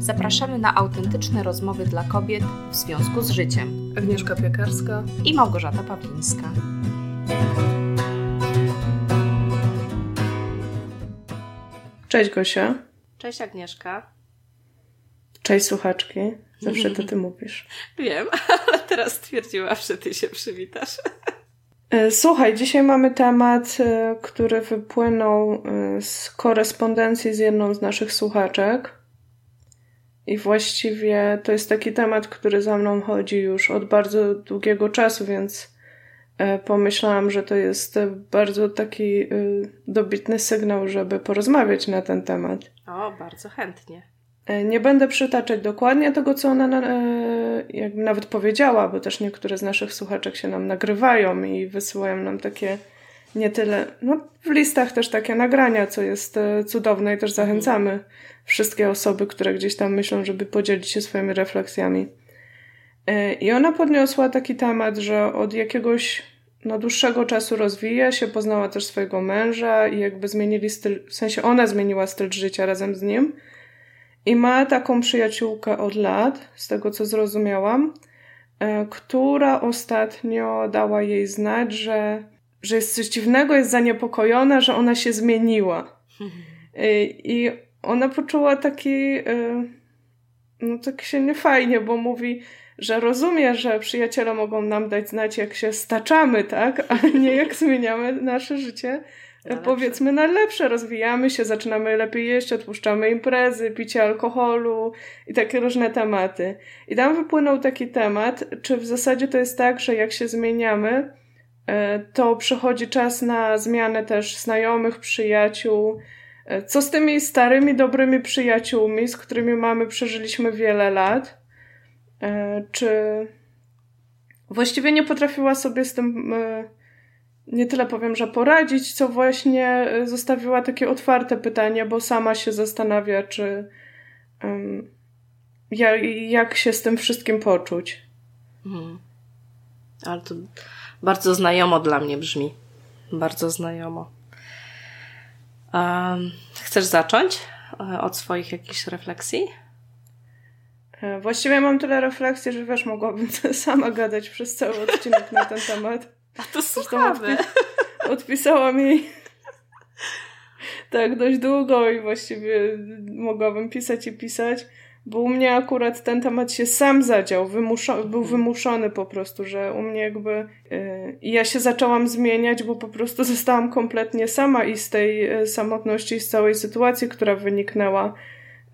zapraszamy na autentyczne rozmowy dla kobiet w związku z życiem. Agnieszka Piekarska i Małgorzata Pawlińska. Cześć Gosia. Cześć Agnieszka. Cześć słuchaczki. Zawsze to ty mówisz. Wiem, ale teraz stwierdziłam, że ty się przywitasz. E, słuchaj, dzisiaj mamy temat, e, który wypłynął e, z korespondencji z jedną z naszych słuchaczek. I właściwie to jest taki temat, który za mną chodzi już od bardzo długiego czasu, więc pomyślałam, że to jest bardzo taki dobitny sygnał, żeby porozmawiać na ten temat. O, bardzo chętnie. E, nie będę przytaczać dokładnie tego, co ona e, jakby nawet powiedziała, bo też niektóre z naszych słuchaczek się nam nagrywają i wysyłają nam takie nie tyle, no w listach też takie nagrania, co jest e, cudowne i też zachęcamy wszystkie osoby, które gdzieś tam myślą, żeby podzielić się swoimi refleksjami. I ona podniosła taki temat, że od jakiegoś no, dłuższego czasu rozwija się, poznała też swojego męża i jakby zmienili styl, w sensie ona zmieniła styl życia razem z nim i ma taką przyjaciółkę od lat, z tego co zrozumiałam, e, która ostatnio dała jej znać, że, że jest coś dziwnego, jest zaniepokojona, że ona się zmieniła. E, I ona poczuła taki, e, no tak się niefajnie, bo mówi, że rozumie, że przyjaciele mogą nam dać znać, jak się staczamy, tak? A nie jak zmieniamy nasze życie na powiedzmy na lepsze. Rozwijamy się, zaczynamy lepiej jeść, odpuszczamy imprezy, picie alkoholu i takie różne tematy. I tam wypłynął taki temat, czy w zasadzie to jest tak, że jak się zmieniamy, to przychodzi czas na zmianę też znajomych, przyjaciół. E, co z tymi starymi, dobrymi przyjaciółmi, z którymi mamy, przeżyliśmy wiele lat? E, czy właściwie nie potrafiła sobie z tym nie tyle powiem, że poradzić, co właśnie e, zostawiła takie otwarte pytanie, bo sama się zastanawia, czy jak się z tym wszystkim poczuć. Hmm. Ale to bardzo znajomo dla mnie brzmi. Bardzo znajomo. Um, chcesz zacząć e, od swoich jakichś refleksji? E, właściwie mam tyle refleksji, że wiesz, mogłabym sama gadać przez cały odcinek na ten temat. A to słuchamy. Odpi odpisałam jej tak dość długo i właściwie mogłabym pisać i pisać, bo u mnie akurat ten temat się sam zadział, wymuszo był wymuszony po prostu, że u mnie jakby yy, ja się zaczęłam zmieniać, bo po prostu zostałam kompletnie sama i z tej yy, samotności, i z całej sytuacji, która wyniknęła,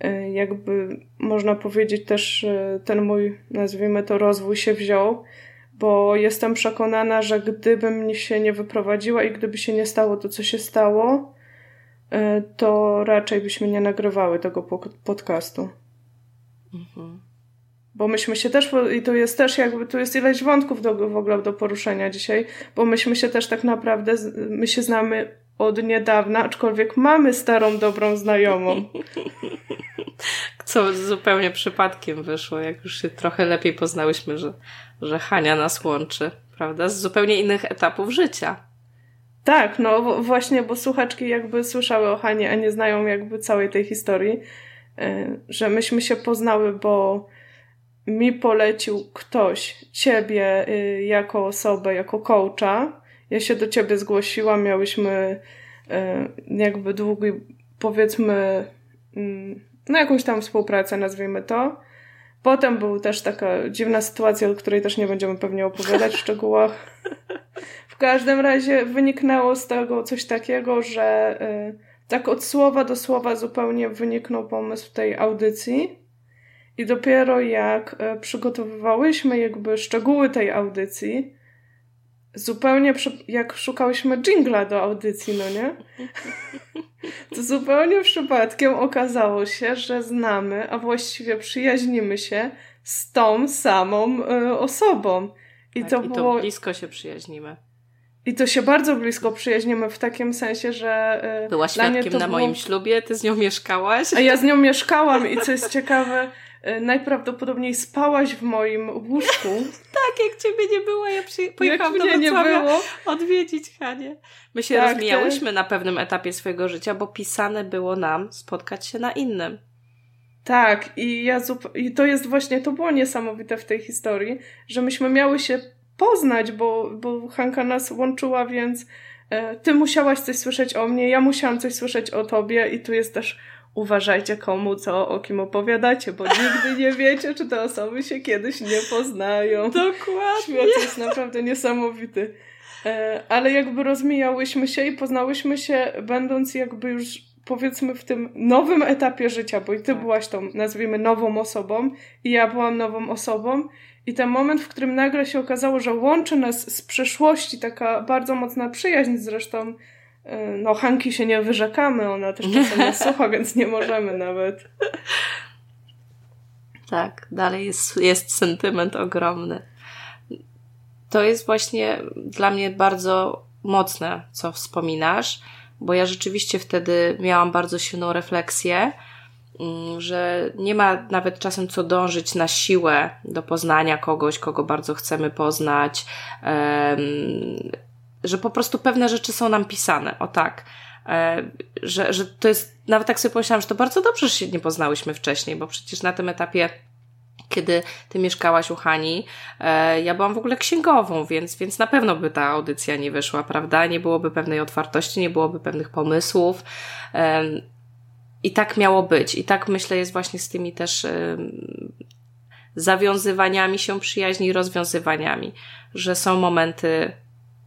yy, jakby można powiedzieć też y, ten mój, nazwijmy to, rozwój się wziął bo jestem przekonana, że gdybym się nie wyprowadziła i gdyby się nie stało to, co się stało, e, to raczej byśmy nie nagrywały tego podcastu. Mhm. Bo myśmy się też, i to jest też jakby, tu jest ileś wątków do, w ogóle do poruszenia dzisiaj, bo myśmy się też tak naprawdę, my się znamy od niedawna, aczkolwiek mamy starą, dobrą znajomą. Co zupełnie przypadkiem wyszło, jak już się trochę lepiej poznałyśmy, że, że Hania nas łączy, prawda? Z zupełnie innych etapów życia. Tak, no właśnie, bo słuchaczki jakby słyszały o Hanie, a nie znają jakby całej tej historii, że myśmy się poznały, bo mi polecił ktoś ciebie y, jako osobę, jako coacha. Ja się do ciebie zgłosiłam, miałyśmy y, jakby długi, powiedzmy, mm, no jakąś tam współpracę, nazwijmy to. Potem była też taka dziwna sytuacja, o której też nie będziemy pewnie opowiadać w szczegółach. W każdym razie wyniknęło z tego coś takiego, że y, tak od słowa do słowa zupełnie wyniknął pomysł tej audycji. I dopiero jak y, przygotowywałyśmy jakby szczegóły tej audycji, zupełnie jak szukałyśmy jingla do audycji, no nie? To zupełnie przypadkiem okazało się, że znamy, a właściwie przyjaźnimy się z tą samą y, osobą. I, tak, to, i było... to blisko się przyjaźnimy. I to się bardzo blisko przyjaźnimy w takim sensie, że. Y, Była świadkiem na było... moim ślubie, ty z nią mieszkałaś. A ja z nią mieszkałam i co jest ciekawe, E, najprawdopodobniej spałaś w moim łóżku. tak, jak ciebie nie było, ja przy... pojechałam do Wrocławia odwiedzić Hanie. My się tak, rozmijałyśmy ty... na pewnym etapie swojego życia, bo pisane było nam spotkać się na innym. Tak, i ja zup- i to jest właśnie, to było niesamowite w tej historii, że myśmy miały się poznać, bo, bo Hanka nas łączyła, więc e, ty musiałaś coś słyszeć o mnie, ja musiałam coś słyszeć o tobie i tu jest też uważajcie komu, co, o kim opowiadacie, bo nigdy nie wiecie, czy te osoby się kiedyś nie poznają. Dokładnie. Świat jest naprawdę niesamowity. E, ale jakby rozmijałyśmy się i poznałyśmy się, będąc jakby już powiedzmy w tym nowym etapie życia, bo i ty tak. byłaś tą, nazwijmy, nową osobą i ja byłam nową osobą. I ten moment, w którym nagle się okazało, że łączy nas z przeszłości taka bardzo mocna przyjaźń, zresztą e, no Hanki się nie wyrzekamy, ona też czasem nas słucha, więc nie możemy nawet. Tak, dalej jest, jest sentyment ogromny. To jest właśnie dla mnie bardzo mocne, co wspominasz bo ja rzeczywiście wtedy miałam bardzo silną refleksję, że nie ma nawet czasem co dążyć na siłę do poznania kogoś, kogo bardzo chcemy poznać, że po prostu pewne rzeczy są nam pisane, o tak. Że, że to jest, nawet tak sobie pomyślałam, że to bardzo dobrze, że się nie poznałyśmy wcześniej, bo przecież na tym etapie kiedy ty mieszkałaś u Hani, e, ja byłam w ogóle księgową, więc, więc na pewno by ta audycja nie wyszła, prawda? Nie byłoby pewnej otwartości, nie byłoby pewnych pomysłów. I tak miało być. I tak myślę jest właśnie z tymi też zawiązywaniami się przyjaźni i rozwiązywaniami, że są momenty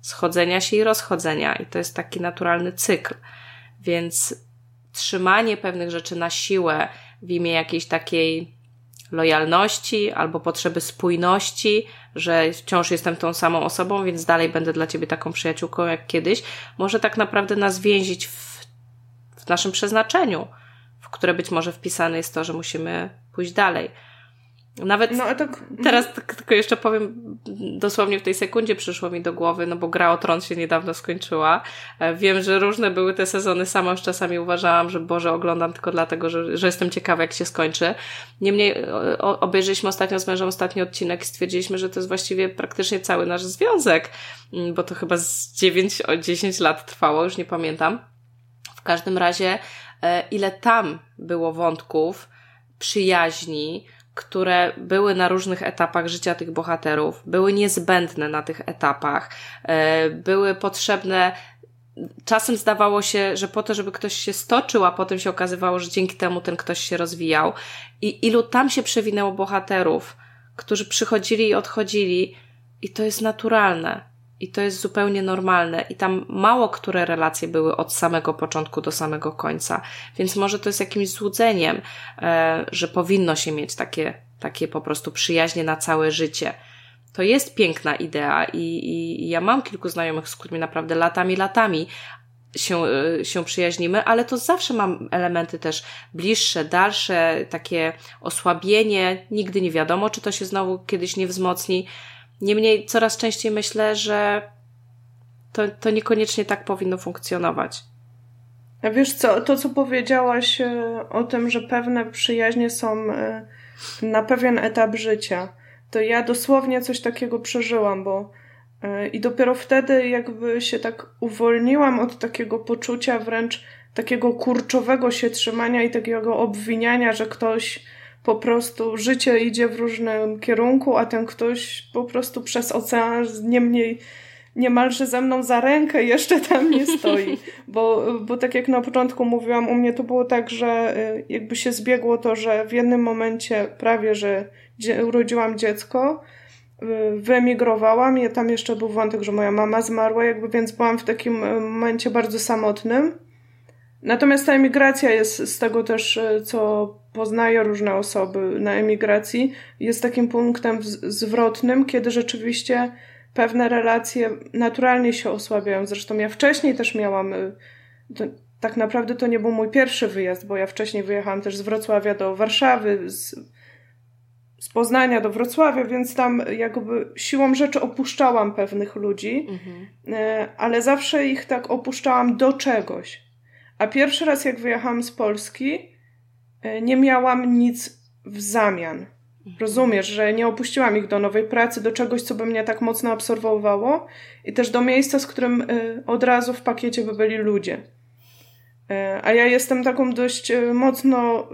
schodzenia się i rozchodzenia i to jest taki naturalny cykl. Więc trzymanie pewnych rzeczy na siłę w imię jakiejś takiej lojalności albo potrzeby spójności, że wciąż jestem tą samą osobą, więc dalej będę dla ciebie taką przyjaciółką jak kiedyś, może tak naprawdę nas więzić w, w naszym przeznaczeniu, w które być może wpisane jest to, że musimy pójść dalej. Nawet no, tak... teraz tylko jeszcze powiem, dosłownie w tej sekundzie przyszło mi do głowy, no bo gra o Tron się niedawno skończyła. E, wiem, że różne były te sezony, sama już czasami uważałam, że Boże, oglądam tylko dlatego, że, że jestem ciekawa, jak się skończy. Niemniej obejrzeliśmy ostatnio z mężem ostatni odcinek i stwierdziliśmy, że to jest właściwie praktycznie cały nasz związek, mm, bo to chyba z 9, o 10 lat trwało, już nie pamiętam. W każdym razie, ile tam było wątków, przyjaźni, które były na różnych etapach życia tych bohaterów, były niezbędne na tych etapach, e, były potrzebne. Czasem zdawało się, że po to, żeby ktoś się stoczył, a potem się okazywało, że dzięki temu ten ktoś się rozwijał. I ilu tam się przewinęło bohaterów, którzy przychodzili i odchodzili, i to jest naturalne. I to jest zupełnie normalne. I tam mało które relacje były od samego początku do samego końca. Więc może to jest jakimś złudzeniem, e, że powinno się mieć takie, takie po prostu przyjaźnie na całe życie. To jest piękna idea i, i, ja mam kilku znajomych, z którymi naprawdę latami, latami się, e, się przyjaźnimy, ale to zawsze mam elementy też bliższe, dalsze, takie osłabienie. Nigdy nie wiadomo, czy to się znowu kiedyś nie wzmocni. Niemniej coraz częściej myślę, że to, to niekoniecznie tak powinno funkcjonować. A wiesz co, to co powiedziałaś e, o tym, że pewne przyjaźnie są e, na pewien etap życia, to ja dosłownie coś takiego przeżyłam, bo e, i dopiero wtedy jakby się tak uwolniłam od takiego poczucia wręcz takiego kurczowego się trzymania i takiego obwiniania, że ktoś po prostu życie idzie w różnym kierunku, a ten ktoś po prostu przez ocean niemniej niemalże ze mną za rękę jeszcze tam nie stoi. Bo, bo tak jak na początku mówiłam, u mnie to było tak, że y, jakby się zbiegło to, że w jednym momencie prawie, że urodziłam dziecko, y, wyemigrowałam i tam jeszcze był wątek, że moja mama zmarła, jakby więc byłam w takim y, momencie bardzo samotnym. Natomiast ta emigracja jest z tego też, co poznaję różne osoby na emigracji, jest takim punktem zwrotnym, kiedy rzeczywiście pewne relacje naturalnie się osłabiają. Zresztą ja wcześniej też miałam, y, to, tak naprawdę to nie był mój pierwszy wyjazd, bo ja wcześniej wyjechałam też z Wrocławia do Warszawy, z, z Poznania do Wrocławia, więc tam jakby siłą rzeczy opuszczałam pewnych ludzi, mhm. Y, ale zawsze ich tak opuszczałam do czegoś. A pierwszy raz jak wyjechałam z Polski, nie miałam nic w zamian. Rozumiesz, że nie opuściłam ich do nowej pracy, do czegoś, co by mnie tak mocno absorbowało i też do miejsca, z którym e, od razu w pakiecie by byli ludzie. E, a ja jestem taką dość mocno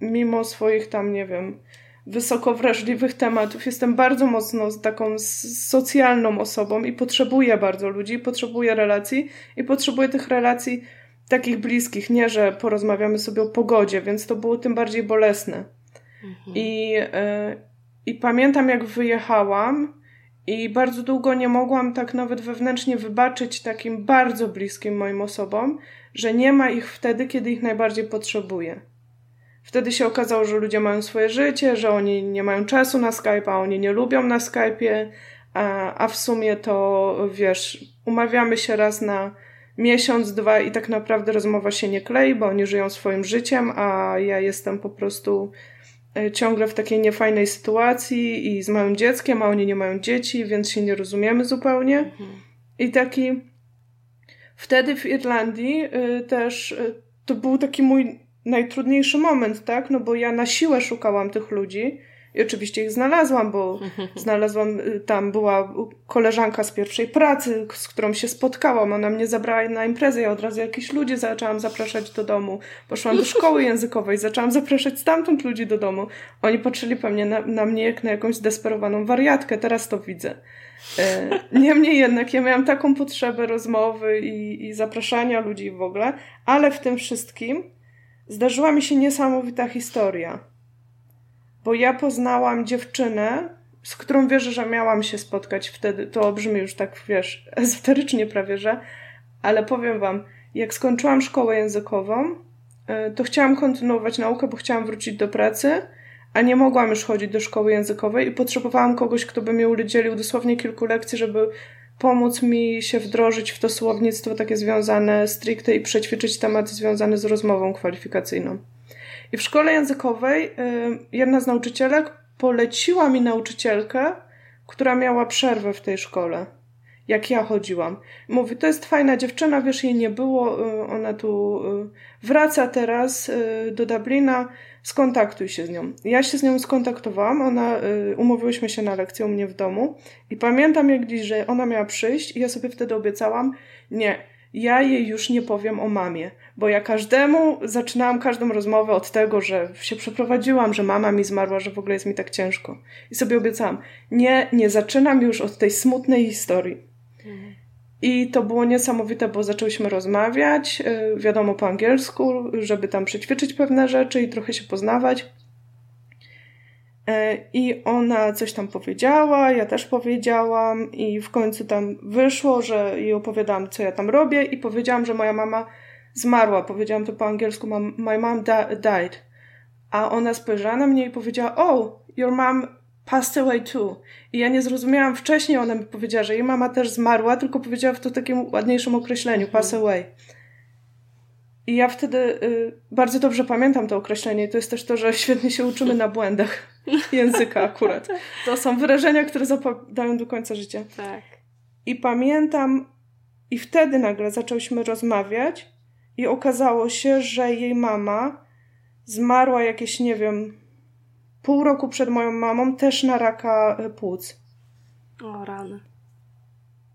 mimo swoich tam, nie wiem, wysoko wrażliwych tematów, jestem bardzo mocno taką socjalną osobą i potrzebuję bardzo ludzi, potrzebuję relacji i potrzebuję tych relacji takich bliskich, nie, że porozmawiamy sobie o pogodzie, więc to było tym bardziej bolesne. Mhm. I, y, I pamiętam, jak wyjechałam i bardzo długo nie mogłam tak nawet wewnętrznie wybaczyć takim bardzo bliskim moim osobom, że nie ma ich wtedy, kiedy ich najbardziej potrzebuję. Wtedy się okazało, że ludzie mają swoje życie, że oni nie mają czasu na Skype, a oni nie lubią na Skype'ie, a, a w sumie to wiesz, umawiamy się raz na miesiąc, dwa i tak naprawdę rozmowa się nie klei, bo oni żyją swoim życiem, a ja jestem po prostu e, ciągle w takiej niefajnej sytuacji i z małym dzieckiem, a oni nie mają dzieci, więc się nie rozumiemy zupełnie. Mhm. I taki wtedy w Irlandii y, też y, to był taki mój najtrudniejszy moment, tak? No bo ja na siłę szukałam tych ludzi i oczywiście ich znalazłam, bo znalazłam, y, tam była koleżanka z pierwszej pracy, z którą się spotkałam. Ona mnie zabrała na imprezę, ja od razu jakichś ludzi zaczęłam zapraszać do domu. Poszłam do szkoły językowej, zaczęłam zapraszać stamtąd ludzi do domu. Oni patrzyli pewnie na, na mnie jak na jakąś zdesperowaną wariatkę, teraz to widzę. E, niemniej jednak ja miałam taką potrzebę rozmowy i, i zapraszania ludzi w ogóle, ale w tym wszystkim zdarzyła mi się niesamowita historia bo ja poznałam dziewczynę, z którą wierzę, że miałam się spotkać wtedy. To brzmi już tak, wiesz, ezoterycznie prawie, że, ale powiem wam, jak skończyłam szkołę językową, e, to chciałam kontynuować naukę, bo chciałam wrócić do pracy, a nie mogłam już chodzić do szkoły językowej i potrzebowałam kogoś, kto by mi udzielił dosłownie kilku lekcji, żeby pomóc mi się wdrożyć w to słownictwo takie związane stricte i przećwiczyć tematy związane z rozmową kwalifikacyjną. I w szkole językowej y, jedna z nauczycielek poleciła mi nauczycielkę, która miała przerwę w tej szkole. Jak ja chodziłam. Mówi, to jest fajna dziewczyna, wiesz, jej nie było, y, ona tu y, wraca teraz do Dublina, skontaktuj się z nią. Ja się z nią skontaktowałam, ona, umówiłyśmy się na lekcję u mnie w domu i pamiętam jak dziś, że ona miała przyjść i ja sobie wtedy obiecałam, nie, ja jej już nie powiem o mamie, bo ja każdemu zaczynałam każdą rozmowę od tego, że się przeprowadziłam, że mama mi zmarła, że w ogóle jest mi tak ciężko. I sobie obiecałam, nie, nie zaczynam już od tej smutnej historii. I to było niesamowite, bo zaczęłyśmy rozmawiać, y, wiadomo po angielsku, żeby tam przećwiczyć pewne rzeczy i trochę się poznawać. E, I ona coś tam powiedziała, ja też powiedziałam, i w końcu tam wyszło, że jej opowiadałam, co ja tam robię, i powiedziałam, że moja mama zmarła. Powiedziałam to po angielsku, my mom died. A ona spojrzała na mnie i powiedziała, oh, your mom passed away too. I ja nie zrozumiałam wcześniej, ona mi powiedziała, że jej mama też zmarła, tylko powiedziała w to takim ładniejszym określeniu, pass away. I ja wtedy y, bardzo dobrze pamiętam to określenie. To jest też to, że świetnie się uczymy na błędach języka akurat. To są wyrażenia, które zapadają do końca życia. Tak. I pamiętam, i wtedy nagle zaczęłyśmy rozmawiać, i okazało się, że jej mama zmarła jakieś, nie wiem, pół roku przed moją mamą, też na raka y, płuc. O, rany.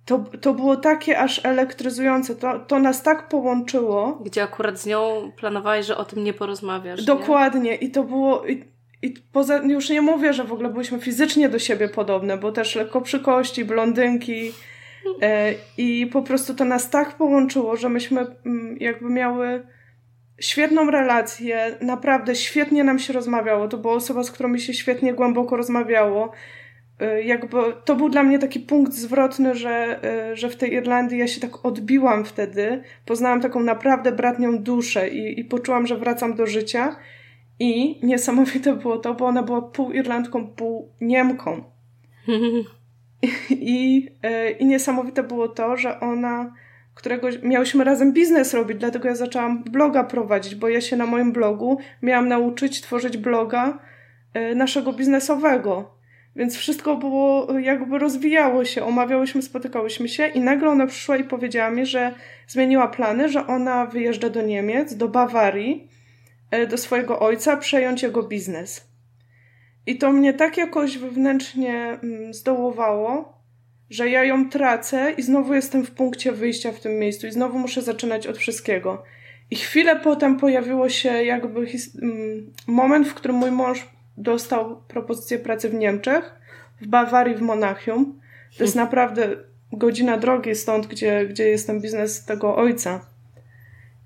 To, to było takie aż elektryzujące. To, to nas tak połączyło. Gdzie akurat z nią planowałeś, że o tym nie porozmawiasz. Dokładnie. Nie? I to było. I, i poza, już nie mówię, że w ogóle byliśmy fizycznie do siebie podobne, bo też lekko przy kości, blondynki. E, I po prostu to nas tak połączyło, że myśmy mm, jakby miały świetną relację, naprawdę świetnie nam się rozmawiało. To była osoba, z którą mi się świetnie głęboko rozmawiało. Y, jakby to był dla mnie taki punkt zwrotny, że, y, że w tej Irlandii ja się tak odbiłam wtedy. Poznałam taką naprawdę bratnią duszę i, i poczułam, że wracam do życia. I niesamowite było to, bo ona była pół Irlandką, pół Niemką. I, y, I niesamowite było to, że ona, którego miałyśmy razem biznes robić, dlatego ja zaczęłam bloga prowadzić, bo ja się na moim blogu miałam nauczyć tworzyć bloga naszego biznesowego więc wszystko było, jakby rozwijało się, omawiałyśmy, spotykałyśmy się i nagle ona przyszła i powiedziała mi, że zmieniła plany, że ona wyjeżdża do Niemiec, do Bawarii, e, do swojego ojca, przejąć jego biznes. I to mnie tak jakoś wewnętrznie mm, zdołowało, że ja ją tracę i znowu jestem w punkcie wyjścia w tym miejscu i znowu muszę zaczynać od wszystkiego. I chwilę potem pojawiło się jakby mm, moment, w którym mój mąż dostał propozycję pracy w Niemczech, w Bawarii, w Monachium. To jest naprawdę godzina drogi stąd, gdzie, gdzie jest ten biznes tego ojca.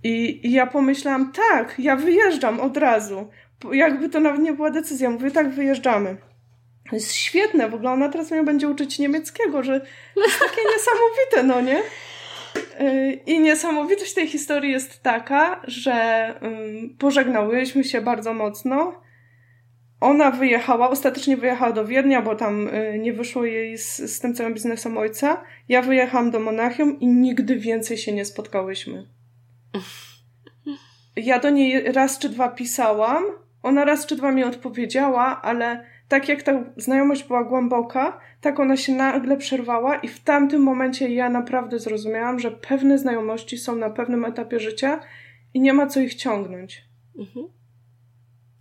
I, I ja pomyślałam, tak, ja wyjeżdżam od razu. Jakby to nawet nie była decyzja. Mówię, tak, wyjeżdżamy. To jest świetne, w ogóle ona teraz mnie będzie uczyć niemieckiego, że to jest takie niesamowite, no nie? Y, I niesamowitość tej historii jest taka, że pożegnałyśmy się bardzo mocno. Ona wyjechała, ostatecznie wyjechała do Wiednia, bo tam y, nie wyszło jej z, z tym całym biznesem ojca. Ja wyjechałam do Monachium i nigdy więcej się nie spotkałyśmy. Ja do niej raz czy dwa pisałam, ona raz czy dwa mi odpowiedziała, ale tak jak ta znajomość była głęboka, tak ona się nagle przerwała i w tamtym momencie ja naprawdę zrozumiałam, że pewne znajomości są na pewnym etapie życia i nie ma co ich ciągnąć. Mhm.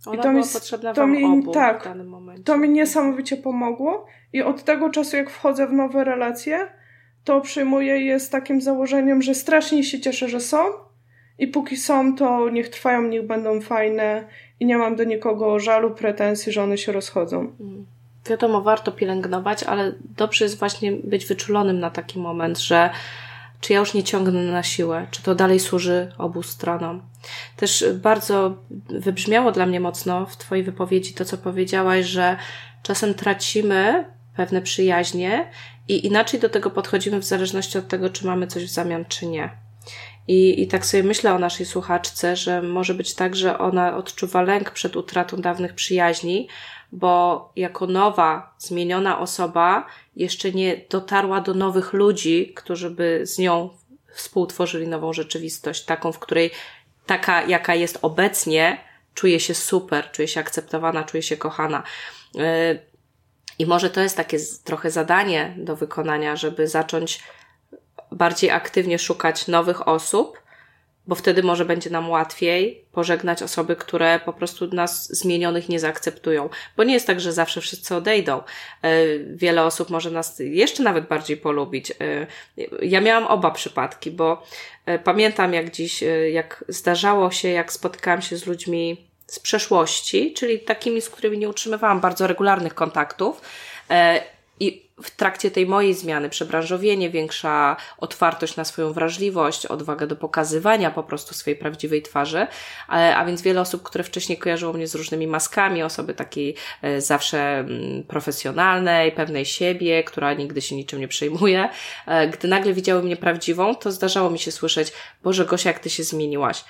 Ona I to mi, potrzebna to mi, obu tak, w danym momencie. To mi niesamowicie pomogło i od tego czasu, jak wchodzę w nowe relacje, to przyjmuję je z takim założeniem, że strasznie się cieszę, że są i póki są, to niech trwają, niech będą fajne i nie mam do nikogo żalu, pretensji, że one się rozchodzą. Mm. Wiadomo, warto pielęgnować, ale dobrze jest właśnie być wyczulonym na taki moment, że czy ja już nie ciągnę na siłę, czy to dalej służy obu stronom. Też bardzo wybrzmiało dla mnie mocno w Twojej wypowiedzi to, co powiedziałaś, że czasem tracimy pewne przyjaźnie i inaczej do tego podchodzimy w zależności od tego, czy mamy coś w zamian, czy nie. I, I tak sobie myślę o naszej słuchaczce, że może być tak, że ona odczuwa lęk przed utratą dawnych przyjaźni, bo jako nowa, zmieniona osoba jeszcze nie dotarła do nowych ludzi, którzy by z nią współtworzyli nową rzeczywistość, taką, w której taka, jaka jest obecnie, czuje się super, czuje się akceptowana, czuje się kochana. Yy, I może to jest takie trochę zadanie do wykonania, żeby zacząć bardziej aktywnie szukać nowych osób, bo wtedy może będzie nam łatwiej pożegnać osoby, które po prostu nas zmienionych nie zaakceptują. Bo nie jest tak, że zawsze wszyscy odejdą. E, wiele osób może nas jeszcze nawet bardziej polubić. E, ja miałam oba przypadki, bo e, pamiętam jak dziś, jak zdarzało się, jak spotykałam się z ludźmi z przeszłości, czyli takimi, z którymi nie utrzymywałam bardzo regularnych kontaktów. I w trakcie tej mojej zmiany, przebranżowienie, większa otwartość na swoją wrażliwość, odwaga do pokazywania po prostu swojej prawdziwej twarzy, a więc wiele osób, które wcześniej kojarzyło mnie z różnymi maskami, osoby takiej e, zawsze mm, profesjonalnej, pewnej siebie, która nigdy się niczym nie przejmuje, e, gdy nagle widziały mnie prawdziwą, to zdarzało mi się słyszeć, Boże Gosia, jak Ty się zmieniłaś.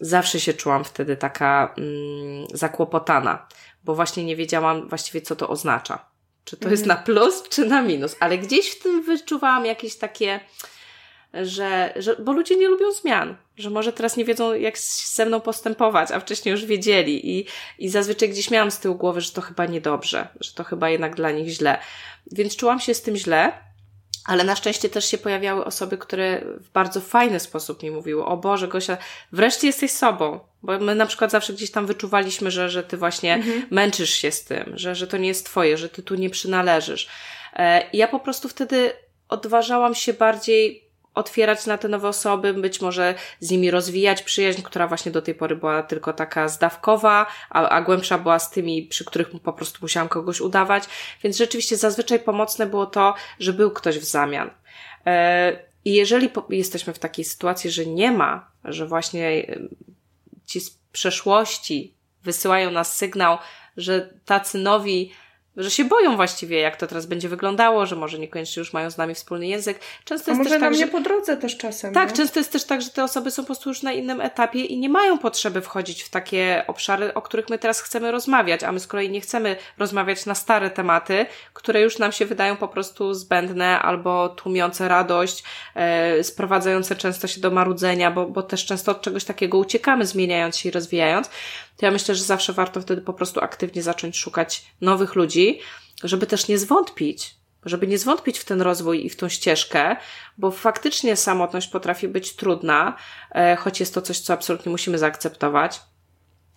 Zawsze się czułam wtedy taka mm, zakłopotana, bo właśnie nie wiedziałam właściwie, co to oznacza. Czy to jest na plus, czy na minus? Ale gdzieś w tym wyczuwałam jakieś takie, że, że, bo ludzie nie lubią zmian, że może teraz nie wiedzą, jak ze mną postępować, a wcześniej już wiedzieli i, i zazwyczaj gdzieś miałam z tyłu głowy, że to chyba niedobrze, że to chyba jednak dla nich źle. Więc czułam się z tym źle, ale na szczęście też się pojawiały osoby, które w bardzo fajny sposób mi mówiły, o Boże, Gosia, wreszcie jesteś sobą. Bo my na przykład zawsze gdzieś tam wyczuwaliśmy, że, że ty właśnie mhm. męczysz się z tym, że, że to nie jest twoje, że ty tu nie przynależysz. E, ja po prostu wtedy odważałam się bardziej otwierać na te nowe osoby, być może z nimi rozwijać przyjaźń, która właśnie do tej pory była tylko taka zdawkowa, a, a głębsza była z tymi, przy których po prostu musiałam kogoś udawać. Więc rzeczywiście zazwyczaj pomocne było to, że był ktoś w zamian. E, I jeżeli jesteśmy w takiej sytuacji, że nie ma, że właśnie e, ci z przeszłości wysyłają nas sygnał, że tacy nowi że się boją właściwie, jak to teraz będzie wyglądało, że może niekoniecznie już mają z nami wspólny język. Często A jest może też nam tak, nie że... po drodze też czasem. Tak, nie? często jest też tak, że te osoby są po prostu już na innym etapie i nie mają potrzeby wchodzić w takie obszary, o których my teraz chcemy rozmawiać, a my z kolei nie chcemy rozmawiać na stare tematy, które już nam się wydają po prostu zbędne albo tłumiące radość, e, sprowadzające często się do marudzenia, bo, bo też często od czegoś takiego uciekamy, zmieniając się i rozwijając to ja myślę, że zawsze warto wtedy po prostu aktywnie zacząć szukać nowych ludzi, żeby też nie zwątpić, żeby nie zwątpić w ten rozwój i w tą ścieżkę, bo faktycznie samotność potrafi być trudna, e, choć jest to coś, co absolutnie musimy zaakceptować.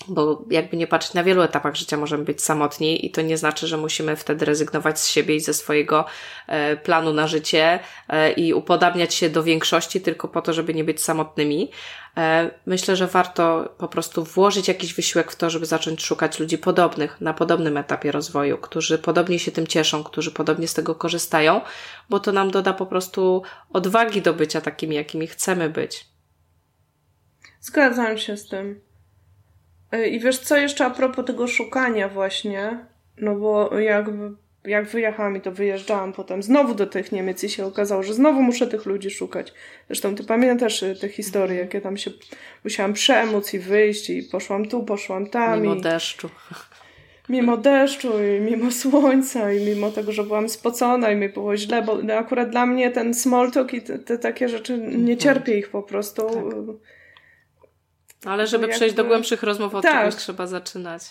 Bo jakby nie patrzeć, na wielu etapach życia możemy być samotni i to nie znaczy, że musimy wtedy rezygnować z siebie i ze swojego e, planu na życie e, i upodabniać się do większości tylko po to, żeby nie być samotnymi. E, myślę, że warto po prostu włożyć jakiś wysiłek w to, żeby zacząć szukać ludzi podobnych, na podobnym etapie rozwoju, którzy podobnie się tym cieszą, którzy podobnie z tego korzystają, bo to nam doda po prostu odwagi do bycia takimi, jakimi chcemy być. Zgadzam się z tym. E, I wiesz co jeszcze a propos tego szukania właśnie, no bo jak, jak wyjechałam i to wyjeżdżałam potem znowu do tych Niemiec i się okazało, że znowu muszę tych ludzi szukać. Zresztą ty pamiętasz e, te historie, jakie tam się musiałam przeemóc i wyjść i poszłam tu, poszłam tam. Mimo i... deszczu. Mimo deszczu i mimo słońca i mimo tego, że byłam spocona i mi było źle, bo akurat dla mnie ten small talk i te, te takie rzeczy, nie mhm. cierpię ich po prostu. Tak ale żeby jakby... przejść do głębszych rozmów, od tak. czegoś trzeba zaczynać.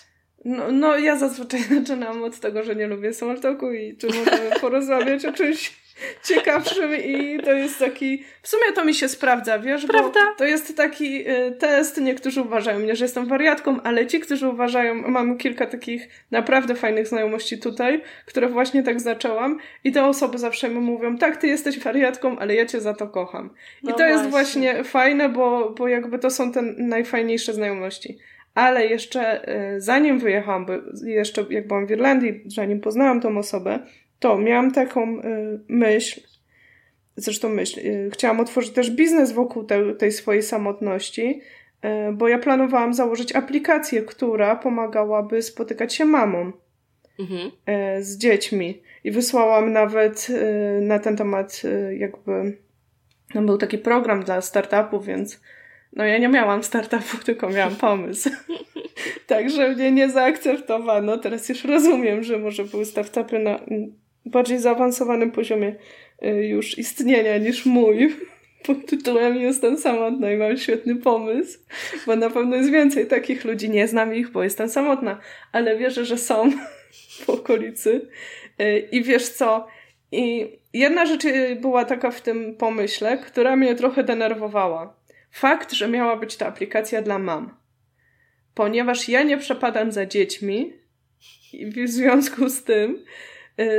No, no, ja zazwyczaj zaczynam od tego, że nie lubię smalltalku i czy możemy porozmawiać o czymś ciekawszym i to jest taki... W sumie to mi się sprawdza, wiesz? Prawda? Bo to jest taki y, test, niektórzy uważają mnie, że jestem wariatką, ale ci, którzy uważają... Mam kilka takich naprawdę fajnych znajomości tutaj, które właśnie tak zaczęłam i te osoby zawsze mi mówią, tak, ty jesteś wariatką, ale ja cię za to kocham. I no to właśnie. jest właśnie fajne, bo, bo jakby to są te najfajniejsze znajomości. Ale jeszcze y, zanim wyjechałam, bo jeszcze jak byłam w Irlandii, zanim poznałam tą osobę, to miałam taką y, myśl, zresztą myśl, y, chciałam otworzyć też biznes wokół te, tej swojej samotności, y, bo ja planowałam założyć aplikację, która pomagałaby spotykać się mamom mhm. z dziećmi. I wysłałam nawet na ten temat jakby, no był taki program dla startupów, więc no ja nie miałam startupu, tylko miałam pomysł. Także mnie nie zaakceptowano. Teraz już rozumiem, że może były startupy na bardziej zaawansowanym poziomie y, już istnienia niż mój. Pod tytułem Jestem samotna i mam świetny pomysł, bo na pewno jest więcej takich ludzi. Nie znam ich, bo jestem samotna, ale wierzę, że są w okolicy. Y, I wiesz co? I jedna rzecz y, była taka w tym pomyśle, która mnie trochę denerwowała. Fakt, że miała być ta aplikacja dla mam. Ponieważ ja nie przepadam za dziećmi i w związku z tym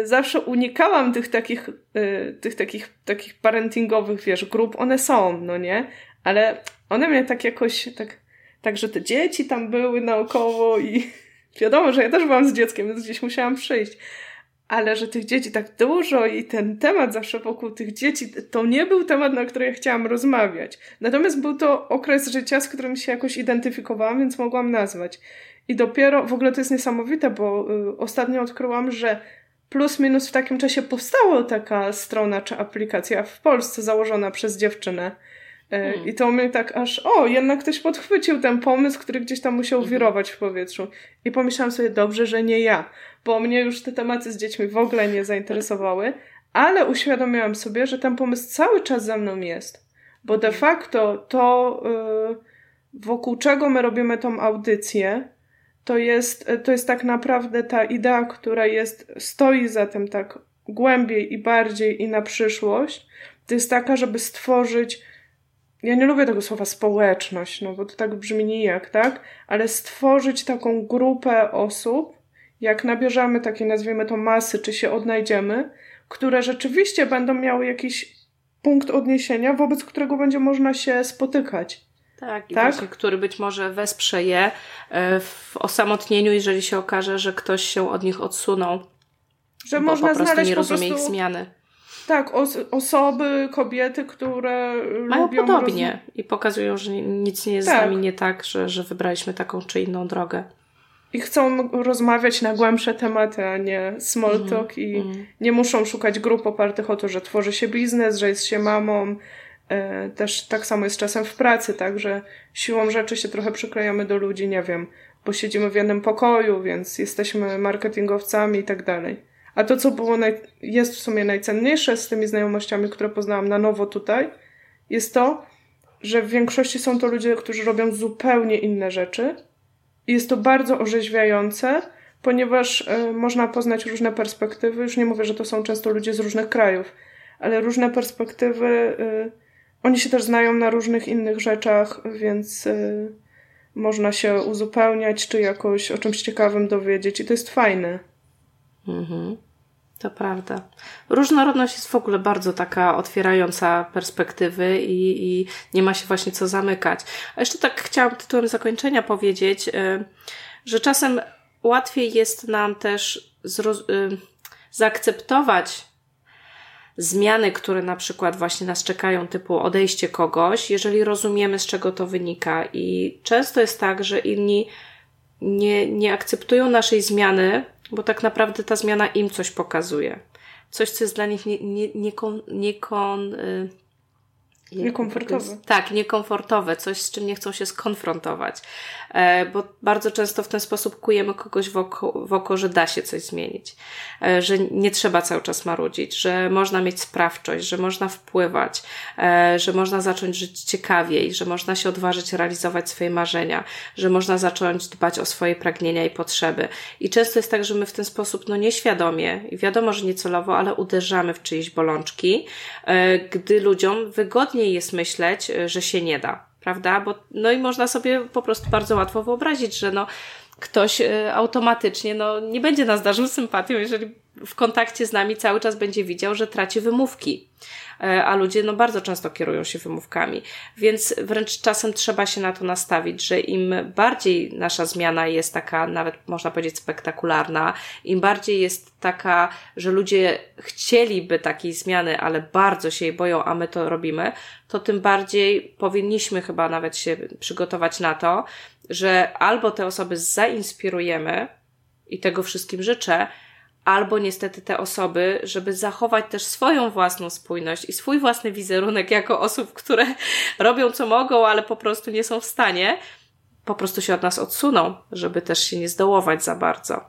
zawsze unikałam tych takich, y, tych takich, takich parentingowych, wiesz, grup. One są, no nie? Ale one mnie tak jakoś, tak, tak, że te dzieci tam były naokoło i wiadomo, że ja też byłam z dzieckiem, więc gdzieś musiałam przyjść. Ale że tych dzieci tak dużo i ten temat zawsze wokół tych dzieci, to nie był temat, na który ja chciałam rozmawiać. Natomiast był to okres życia, z którym się jakoś identyfikowałam, więc mogłam nazwać. I dopiero, w ogóle to jest niesamowite, bo y, ostatnio odkryłam, że plus minus w takim czasie powstała taka strona czy aplikacja w Polsce założona przez dziewczynę. E, hmm. I to mnie tak aż, o, jednak ktoś podchwycił ten pomysł, który gdzieś tam musiał hmm. wirować w powietrzu. I pomyślałam sobie, dobrze, że nie ja, bo mnie już te tematy z dziećmi w ogóle nie zainteresowały, ale uświadomiłam sobie, że ten pomysł cały czas za mną jest. Bo de hmm. facto to, yy, wokół czego my robimy tą audycję, to jest, to jest tak naprawdę ta idea, która jest, stoi za tym tak głębiej i bardziej i na przyszłość, to jest taka, żeby stworzyć, ja nie lubię tego słowa społeczność, no bo to tak brzmi nijak, tak? Ale stworzyć taką grupę osób, jak nabierzemy takie, nazwijmy to masy, czy się odnajdziemy, które rzeczywiście będą miały jakiś punkt odniesienia, wobec którego będzie można się spotykać. Tak, i tak? Właśnie, który być może wesprze je e, w osamotnieniu, jeżeli się okaże, że ktoś się od nich odsunął. Że bo można po prostu znaleźć nie rozumie prostu... ich zmiany. Tak, os osoby, kobiety, które Mają lubią podobnie i pokazują, że nic nie jest tak. z nami nie tak, że, że wybraliśmy taką czy inną drogę. I chcą rozmawiać na głębsze tematy, a nie small mhm, talk mm, i mm. nie muszą szukać grup opartych o to, że tworzy się biznes, że jest się mamą, też tak samo jest czasem w pracy, tak, że siłą rzeczy się trochę przyklejamy do ludzi, nie wiem, bo siedzimy w jednym pokoju, więc jesteśmy marketingowcami i tak dalej. A to, co było naj... jest w sumie najcenniejsze z tymi znajomościami, które poznałam na nowo tutaj, jest to, że w większości są to ludzie, którzy robią zupełnie inne rzeczy. I jest to bardzo orzeźwiające, ponieważ y, można poznać różne perspektywy. Już nie mówię, że to są często ludzie z różnych krajów, ale różne perspektywy y, oni się też znają na różnych innych rzeczach, więc, y, można się uzupełniać, czy jakoś o czymś ciekawym dowiedzieć i to jest fajne. Mhm. To prawda. Różnorodność jest w ogóle bardzo taka otwierająca perspektywy i, i nie ma się właśnie co zamykać. A jeszcze tak chciałam tytułem zakończenia powiedzieć, y, że czasem łatwiej jest nam też y, zaakceptować zmiany, które na przykład właśnie nas czekają, typu odejście kogoś, jeżeli rozumiemy, z czego to wynika. I często jest tak, że inni nie, nie akceptują naszej zmiany, bo tak naprawdę ta zmiana im coś pokazuje. Coś, co jest dla nich nie, nie, nie, nie y, Niekomfortowe. Tak, niekomfortowe, coś z czym nie chcą się skonfrontować. E, bo bardzo często w ten sposób kujemy kogoś w oko, w oko, że da się coś zmienić, e, że nie trzeba cały czas marudzić, że można mieć sprawczość, że można wpływać, e, że można zacząć żyć ciekawiej, że można się odważyć realizować swoje marzenia, że można zacząć dbać o swoje pragnienia i potrzeby. I często jest tak, że my w ten sposób, no nieświadomie, i wiadomo, że niecelowo, ale uderzamy w czyjeś bolączki, gdy ludziom wygodniej jest myśleć, e, że się nie da, prawda? Bo, no i można sobie po prostu bardzo łatwo wyobrazić, że no, ktoś e, automatycznie no, nie będzie nas darzył sympatią, jeżeli w kontakcie z nami cały czas będzie widział, że traci wymówki. E, a ludzie no bardzo często kierują się wymówkami. Więc wręcz czasem trzeba się na to nastawić, że im bardziej nasza zmiana jest taka, nawet można powiedzieć spektakularna, im bardziej jest taka, że ludzie chcieliby takiej zmiany, ale bardzo się jej boją, a my to robimy, to tym bardziej powinniśmy chyba nawet się przygotować na to, że albo te osoby zainspirujemy, i tego wszystkim życzę, albo niestety te osoby, żeby zachować też swoją własną spójność i swój własny wizerunek jako osób, które robią co mogą, ale po prostu nie są w stanie, po prostu się od nas odsuną, żeby też się nie zdołować za bardzo.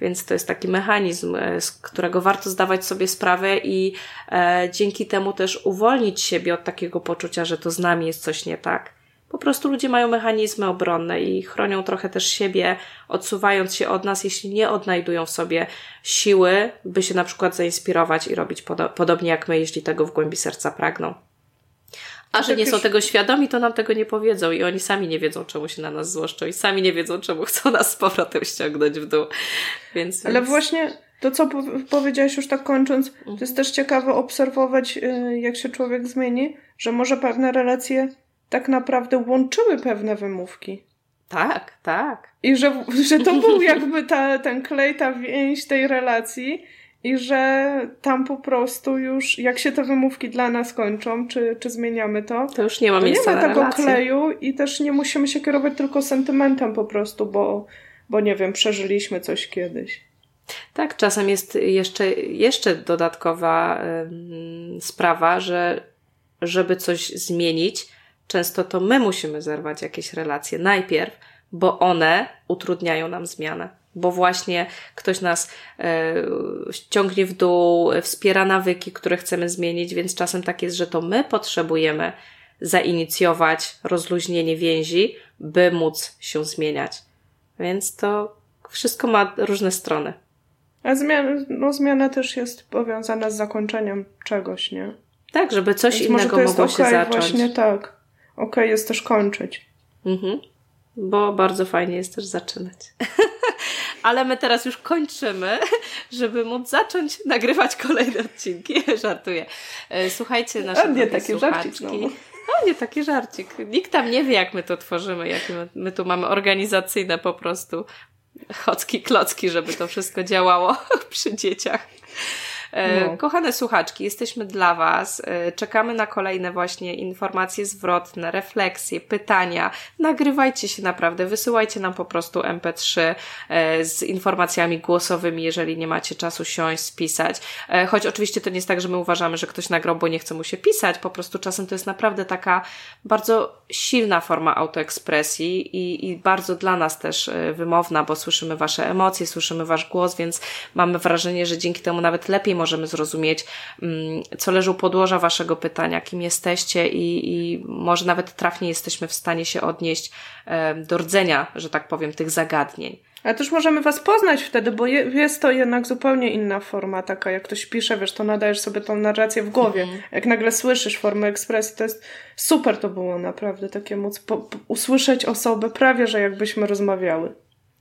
Więc to jest taki mechanizm, e, z którego warto zdawać sobie sprawę i e, dzięki temu też uwolnić siebie od takiego poczucia, że to z nami jest coś nie tak po prostu ludzie mają mechanizmy obronne i chronią trochę też siebie, odsuwając się od nas, jeśli nie odnajdują w sobie siły, by się na przykład zainspirować i robić podo podobnie jak my, jeśli tego w głębi serca pragną. A że nie są tego świadomi, to nam tego nie powiedzą i oni sami nie wiedzą, czemu się na nas złoszczą i sami nie wiedzą, czemu chcą nas z powrotem ściągnąć w dół. Więc, Ale więc... właśnie to, co powiedziałaś już tak kończąc, to jest też ciekawe obserwować, y, jak się człowiek zmieni, że może pewne relacje tak naprawdę łączyły pewne wymówki. Tak, tak. I że, że to był jakby ta, ten klej, ta więź tej relacji i że tam po prostu już, jak się te wymówki dla nas kończą, czy, czy zmieniamy to, to już nie ma miejsca Nie ma tego relacje. kleju i też nie musimy się kierować tylko sentymentem po prostu, bo, bo nie wiem, przeżyliśmy coś kiedyś. Tak, czasem jest jeszcze, jeszcze dodatkowa sprawa, że żeby coś zmienić, często to my musimy zerwać jakieś relacje najpierw, bo one utrudniają nam zmianę. Bo właśnie ktoś nas e, ciągnie w dół, wspiera nawyki, które chcemy zmienić, więc czasem tak jest, że to my potrzebujemy zainicjować rozluźnienie więzi, by móc się zmieniać. Więc to wszystko ma różne strony. A zmiana, no, zmiana też jest powiązana z zakończeniem czegoś, nie? Tak, żeby coś Więc innego mogło się okay, zacząć. Właśnie tak ok jest też kończyć. Mhm. Bo bardzo fajnie jest też zaczynać. Ale my teraz już kończymy, żeby móc zacząć nagrywać kolejne odcinki. Żartuję. E, słuchajcie nasze A nie taki żarcik A nie taki żarcik. Nikt tam nie wie, jak my to tworzymy, jak my, my tu mamy organizacyjne po prostu chocki, klocki, żeby to wszystko działało przy dzieciach. E, no. Kochane słuchaczki, jesteśmy dla Was. E, czekamy na kolejne właśnie informacje zwrotne, refleksje, pytania. Nagrywajcie się naprawdę, wysyłajcie nam po prostu MP3 e, z informacjami głosowymi, jeżeli nie macie czasu siąść, spisać. Choć oczywiście to nie jest tak, że my uważamy, że ktoś nagrał, bo nie chce mu się pisać. Po prostu czasem to jest naprawdę taka bardzo silna forma autoekspresji i, i bardzo dla nas też wymowna, bo słyszymy Wasze emocje, słyszymy Wasz głos, więc mamy wrażenie, że dzięki temu nawet lepiej możemy zrozumieć, mm, co leży u podłoża Waszego pytania, kim jesteście i, i może nawet trafnie jesteśmy w stanie się odnieść do rdzenia, że tak powiem, tych zagadnień. Ale też możemy was poznać wtedy, bo je, jest to jednak zupełnie inna forma taka, jak ktoś pisze, wiesz, to nadajesz sobie tą narrację w głowie. Mhm. Jak nagle słyszysz formę ekspresji, to jest super to było naprawdę, takie móc po, po, usłyszeć osobę prawie, że jakbyśmy rozmawiały.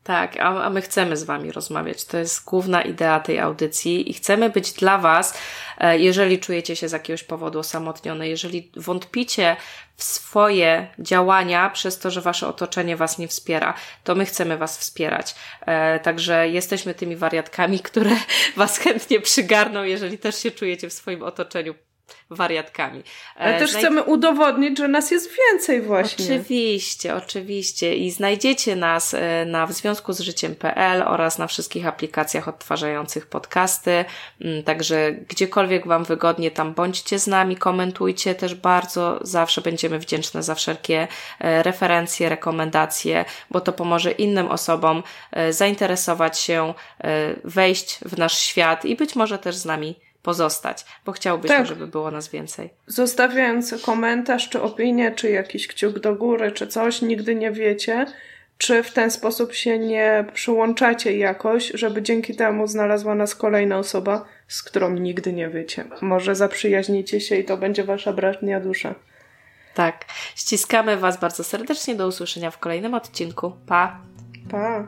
Tak, a, a my chcemy z Wami rozmawiać. To jest główna idea tej audycji i chcemy być dla Was, e, jeżeli czujecie się z jakiegoś powodu osamotnione, jeżeli wątpicie w swoje działania przez to, że Wasze otoczenie Was nie wspiera, to my chcemy Was wspierać. E, także jesteśmy tymi wariatkami, które Was chętnie przygarną, jeżeli też się czujecie w swoim otoczeniu wariatkami. Ale też Znaj... chcemy udowodnić, że nas jest więcej właśnie. Oczywiście, oczywiście. I znajdziecie nas e, na w związku z życiem.pl oraz na wszystkich aplikacjach odtwarzających podcasty. Mm, także gdziekolwiek Wam wygodnie, tam bądźcie z nami, komentujcie też bardzo. Zawsze będziemy wdzięczne za wszelkie e, referencje, rekomendacje, bo to pomoże innym osobom e, zainteresować się, wejść w nasz świat i być może też z nami pozostać, bo chciałbyśmy, tak. żeby było nas więcej. Zostawiając komentarz, czy opinię, czy jakiś kciuk do góry, czy coś, nigdy nie wiecie, czy w ten sposób się nie przyłączacie jakoś, żeby dzięki temu znalazła nas kolejna osoba, z którą nigdy nie wiecie. Może zaprzyjaźnicie się i to będzie wasza bratnia dusza. Tak. Ściskamy Was bardzo serdecznie. Do usłyszenia w kolejnym odcinku. Pa! Pa!